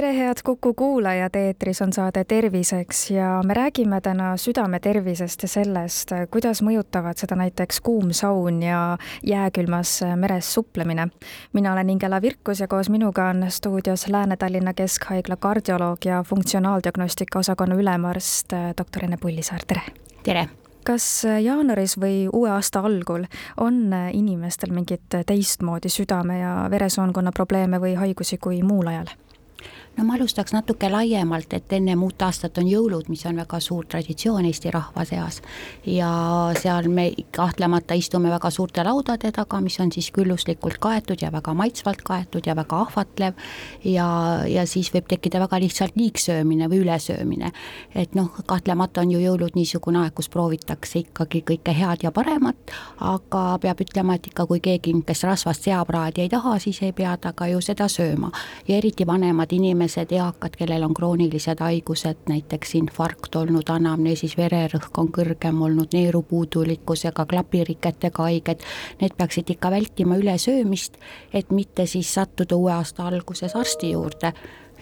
tere, head Kuku kuulajad, eetris on saade Terviseks ja me räägime täna südame tervisest ja sellest, kuidas mõjutavad seda näiteks kuum saun ja jääkülmas meres suplemine. mina olen Ingela Virkus ja koos minuga on stuudios Lääne-Tallinna Keskhaigla kardioloog ja funktsionaaldiagnostika osakonna ülemarst doktor Ene Pullisaar, tere! tere! kas jaanuaris või uue aasta algul on inimestel mingit teistmoodi südame ja veresoonkonna probleeme või haigusi kui muul ajal? No ma alustaks natuke laiemalt, et ennem uut aastat on jõulud, mis on väga suur traditsioon Eesti rahva seas. ja seal me kahtlemata istume väga suurte laudade taga, mis on siis külluslikult kaetud ja väga maitsvalt kaetud ja väga ahvatlev. ja, ja siis võib tekkida väga lihtsalt liigsöömine või ülesöömine. et noh, kahtlemata on ju jõulud niisugune aeg, kus proovitakse ikkagi kõike head ja paremat, aga peab ütlema, et ikka kui keegi, kes rasvast seapraadi ei taha, siis ei pea ta ka ju seda sööma ja eriti vanemad inimesed inimesed, eakad, kellel on kroonilised haigused, näiteks infarkt olnud, anamneesis vererõhk on kõrgem olnud, neerupuudulikkusega, klapiriketega haiged, need peaksid ikka vältima ülesöömist, et mitte siis sattuda uue aasta alguses arsti juurde.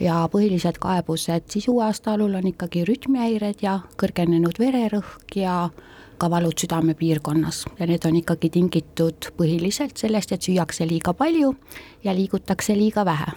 Ja põhilised kaebused siis uue aasta alul on ikkagi rütmihäired ja kõrgenenud vererõhk ja ka valud südamepiirkonnas. Ja need on ikkagi tingitud põhiliselt sellest, et süüakse liiga palju ja liigutakse liiga vähe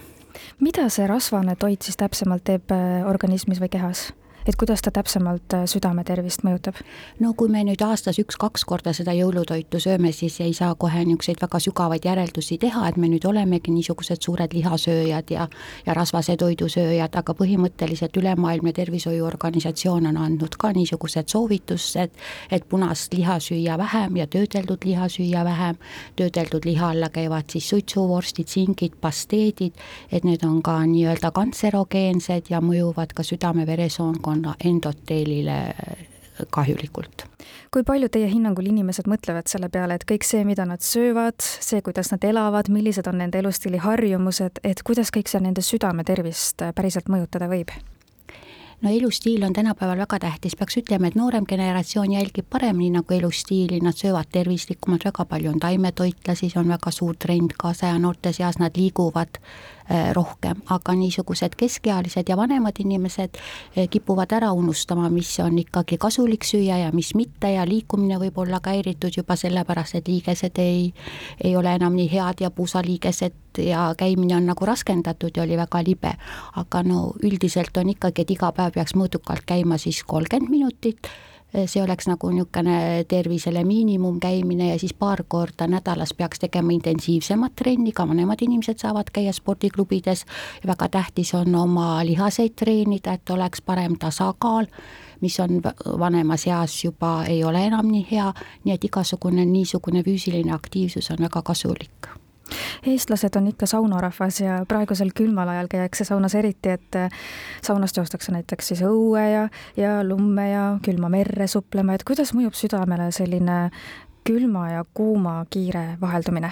mida see rasvane toit siis täpsemalt teeb äh, organismis või kehas? Et kuidas ta täpsemalt äh, südame tervist mõjutab? no kui me nüüd aastas üks-kaks korda seda jõulutoitu sööme, siis ei saa kohe niisuguseid väga sügavaid järeldusi teha, et me nüüd olemegi niisugused suured lihasööjad ja ja rasvase toidu sööjad, aga põhimõtteliselt Ülemaailmne Tervishoiuorganisatsioon on andnud ka niisugused soovitused, et punast liha süüa vähem ja töödeldud liha süüa vähem, töödeldud liha alla käivad siis suitsuvorstid, singid, pasteedid, et need on ka nii-öelda kantserogeensed ja mõjuvad ka südame-veresoonkonna keskkonna endoteelile kahjulikult. kui palju teie hinnangul inimesed mõtlevad selle peale, et kõik see, mida nad söövad, see, kuidas nad elavad, millised on nende elustiili harjumused, et kuidas kõik see nende südametervist päriselt mõjutada võib? no elustiil on tänapäeval väga tähtis, peaks ütlema, et noorem generatsioon jälgib paremini nagu elustiili, nad söövad tervislikumalt, väga palju on taimetoitlasi, see on väga suur trend kaasaja noorte seas, nad liiguvad Äh, rohkem, aga niisugused keskealised ja vanemad inimesed äh, kipuvad ära unustama, mis on ikkagi kasulik süüa ja mis mitte ja liikumine võib olla ka häiritud juba sellepärast, et liigesed ei, ei ole enam nii head ja puusaliigesed ja käimine on nagu raskendatud ja oli väga libe. aga no üldiselt on ikkagi, et iga päev peaks mõõdukalt käima siis kolmkümmend minutit see oleks nagu niisugune tervisele miinimumkäimine ja siis paar korda nädalas peaks tegema intensiivsemat trenni, ka vanemad inimesed saavad käia spordiklubides. väga tähtis on oma lihaseid treenida, et oleks parem tasakaal, mis on vanemas eas juba ei ole enam nii hea, nii et igasugune niisugune füüsiline aktiivsus on väga kasulik eestlased on ikka saunarahvas ja praegusel külmal ajal käiakse saunas eriti, et äh, saunast joostakse näiteks siis õue ja, ja lumme ja külma merre suplema, et kuidas mõjub südamele selline külma ja kuuma kiire vaheldumine?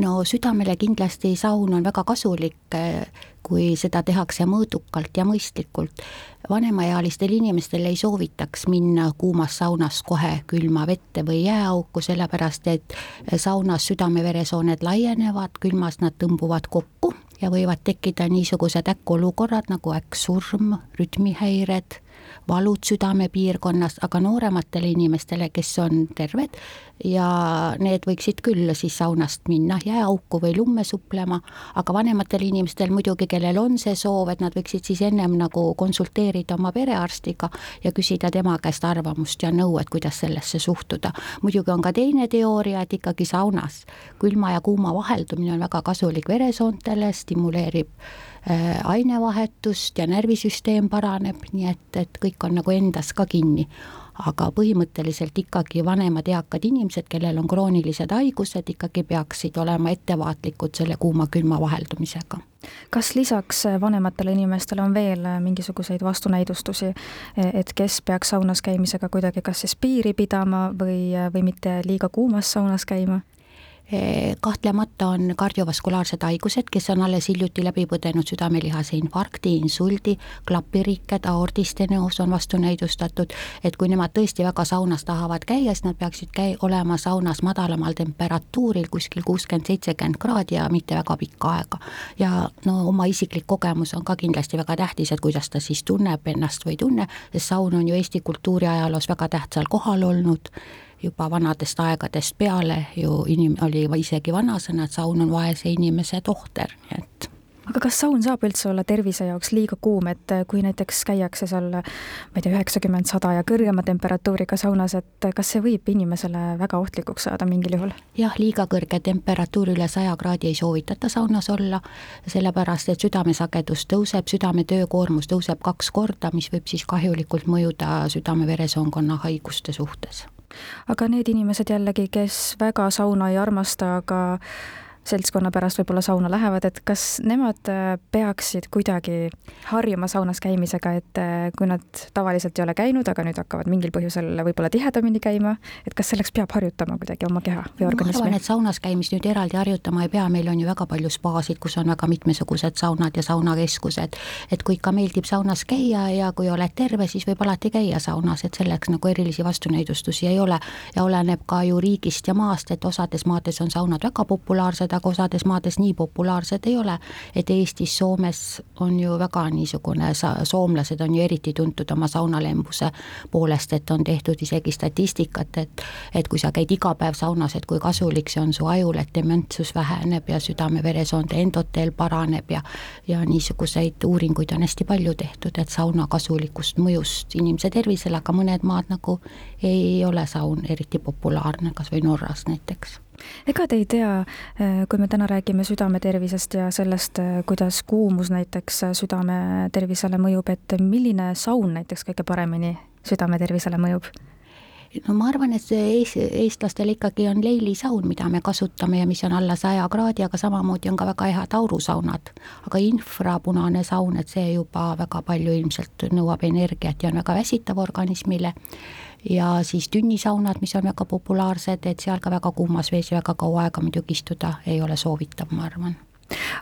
no südamele kindlasti saun on väga kasulik, äh, kui seda tehakse mõõdukalt ja mõistlikult. vanemaealistel inimestel ei soovitaks minna kuumast saunast kohe külma vette või jääauku, sellepärast et saunas südame-veresooned laienevad, külmas nad tõmbuvad kokku ja võivad tekkida niisugused äkkolukorrad nagu äkksurm, rütmihäired valud südamepiirkonnas, aga noorematele inimestele, kes on terved ja need võiksid küll siis saunast minna jääauku või lumme suplema, aga vanematel inimestel muidugi, kellel on see soov, et nad võiksid siis ennem nagu konsulteerida oma perearstiga ja küsida tema käest arvamust ja nõu, et kuidas sellesse suhtuda. muidugi on ka teine teooria, et ikkagi saunas külma ja kuuma vaheldumine on väga kasulik veresoontele, stimuleerib Äh, ainevahetust ja närvisüsteem paraneb, nii et, et kõik on nagu endas ka kinni. aga põhimõtteliselt ikkagi vanemad eakad inimesed, kellel on kroonilised haigused, ikkagi peaksid olema ettevaatlikud selle kuuma-külma vaheldumisega kas lisaks vanematele inimestele on veel mingisuguseid vastunäidustusi, et kes peaks saunas käimisega kuidagi kas siis piiri pidama või, või mitte liiga kuumas saunas käima? Eh, kahtlemata on kardiovaskulaarsed haigused, kes on alles hiljuti läbi põdenud südamelihase infarkti, insuldi, klapirikked, aordistenoos on vastunäidustatud, et kui nemad tõesti väga saunas tahavad käia, siis nad peaksid käi-, olema saunas madalamal temperatuuril, kuskil kuuskümmend, seitsekümmend kraadi ja mitte väga pikka aega. ja no oma isiklik kogemus on ka kindlasti väga tähtis, et kuidas ta siis tunneb ennast või ei tunne, sest saun on ju Eesti kultuuriajaloos väga tähtsal kohal olnud juba vanadest aegadest peale ju inim-, oli isegi vanasõna, et saun on vaese inimese tohter, nii et aga kas saun saab üldse olla tervise jaoks liiga kuum, et kui näiteks käiakse seal ma ei tea, üheksakümmend, sada ja kõrgema temperatuuriga saunas, et kas see võib inimesele väga ohtlikuks saada mingil juhul? jah, liiga kõrge temperatuur, üle saja kraadi ei soovitata saunas olla, sellepärast et südamesagedus tõuseb, südame töökoormus tõuseb kaks korda, mis võib siis kahjulikult mõjuda südame-veresoonkonna haiguste suhtes aga need inimesed jällegi, kes väga sauna ei armasta, aga seltskonna pärast võib-olla sauna lähevad, et kas nemad äh, peaksid kuidagi harjuma saunas käimisega, et äh, kui nad tavaliselt ei ole käinud, aga nüüd hakkavad mingil põhjusel võib-olla tihedamini käima, et kas selleks peab harjutama kuidagi oma keha või organismi? ma arvan, et saunas käimist nüüd eraldi harjutama ei pea, meil on ju väga palju spaasid, kus on väga mitmesugused saunad ja saunakeskused, et kui ikka meeldib saunas käia ja kui oled terve, siis võib alati käia saunas, et selleks nagu erilisi vastunäidustusi ei ole ja oleneb ka ju riigist ja maast, et osades maades on saunad väga populaarsed, aga osades maades nii populaarsed ei ole, et Eestis, Soomes on ju väga niisugune, soomlased on ju eriti tuntud oma saunalembuse poolest, et on tehtud isegi statistikat, et et kui sa käid iga päev saunas, et kui kasulik see on su ajule, et dementsus väheneb ja südame-veresoonde endoteel paraneb ja ja niisuguseid uuringuid on hästi palju tehtud, et sauna kasulikust mõjust inimese tervisele, aga mõned maad nagu ei ole saun eriti populaarne, kas või Norras näiteks ega te ei tea, äh, kui me täna räägime südametervisest ja sellest, äh, kuidas kuumus näiteks äh, südametervisele mõjub, et milline saun näiteks kõige paremini südametervisele mõjub? No ma arvan, et see ees, eestlastel ikkagi on leilisaun, mida me kasutame ja mis on alla saja kraadi, aga samamoodi on ka väga head aurusaunad. aga infrapunane saun, et see juba väga palju ilmselt nõuab energiat ja on väga väsitav organismile ja siis tünnisaunad, mis on väga populaarsed, et seal ka väga kuumas vees väga kaua aega muidugi istuda ei ole soovitav, ma arvan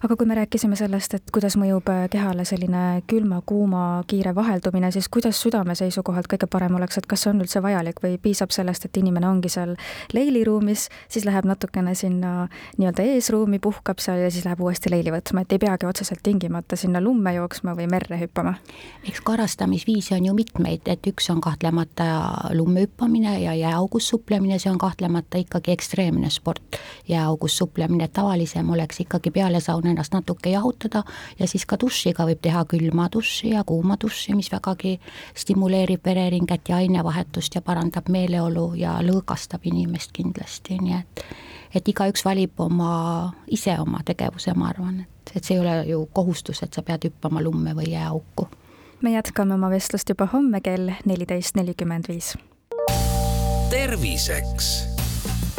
aga kui me rääkisime sellest, et kuidas mõjub äh, kehale selline külma-kuuma kiire vaheldumine, siis kuidas südame seisukohalt kõige parem oleks, et kas see on üldse vajalik või piisab sellest, et inimene ongi seal leiliruumis, siis läheb natukene sinna nii-öelda eesruumi, puhkab seal ja siis läheb uuesti leili võtma, et ei peagi otseselt tingimata sinna lumme jooksma või merre hüppama? eks karastamisviise on ju mitmeid, et üks on kahtlemata lumme hüppamine ja jääaugus suplemine, see on kahtlemata ikkagi ekstreemne sport. jääaugus suplemine, tavalisem oleks ikkagi peale peale sauna ennast natuke jahutada ja siis ka dušiga võib teha külma duši ja kuuma duši, mis vägagi stimuleerib vereringet ja ainevahetust ja parandab meeleolu ja lõõgastab inimest kindlasti, nii et et igaüks valib oma, ise oma tegevuse, ma arvan, et, et see ei ole ju kohustus, et sa pead hüppama lumme või jääauku. me jätkame oma vestlust juba homme kell neliteist nelikümmend viis. terviseks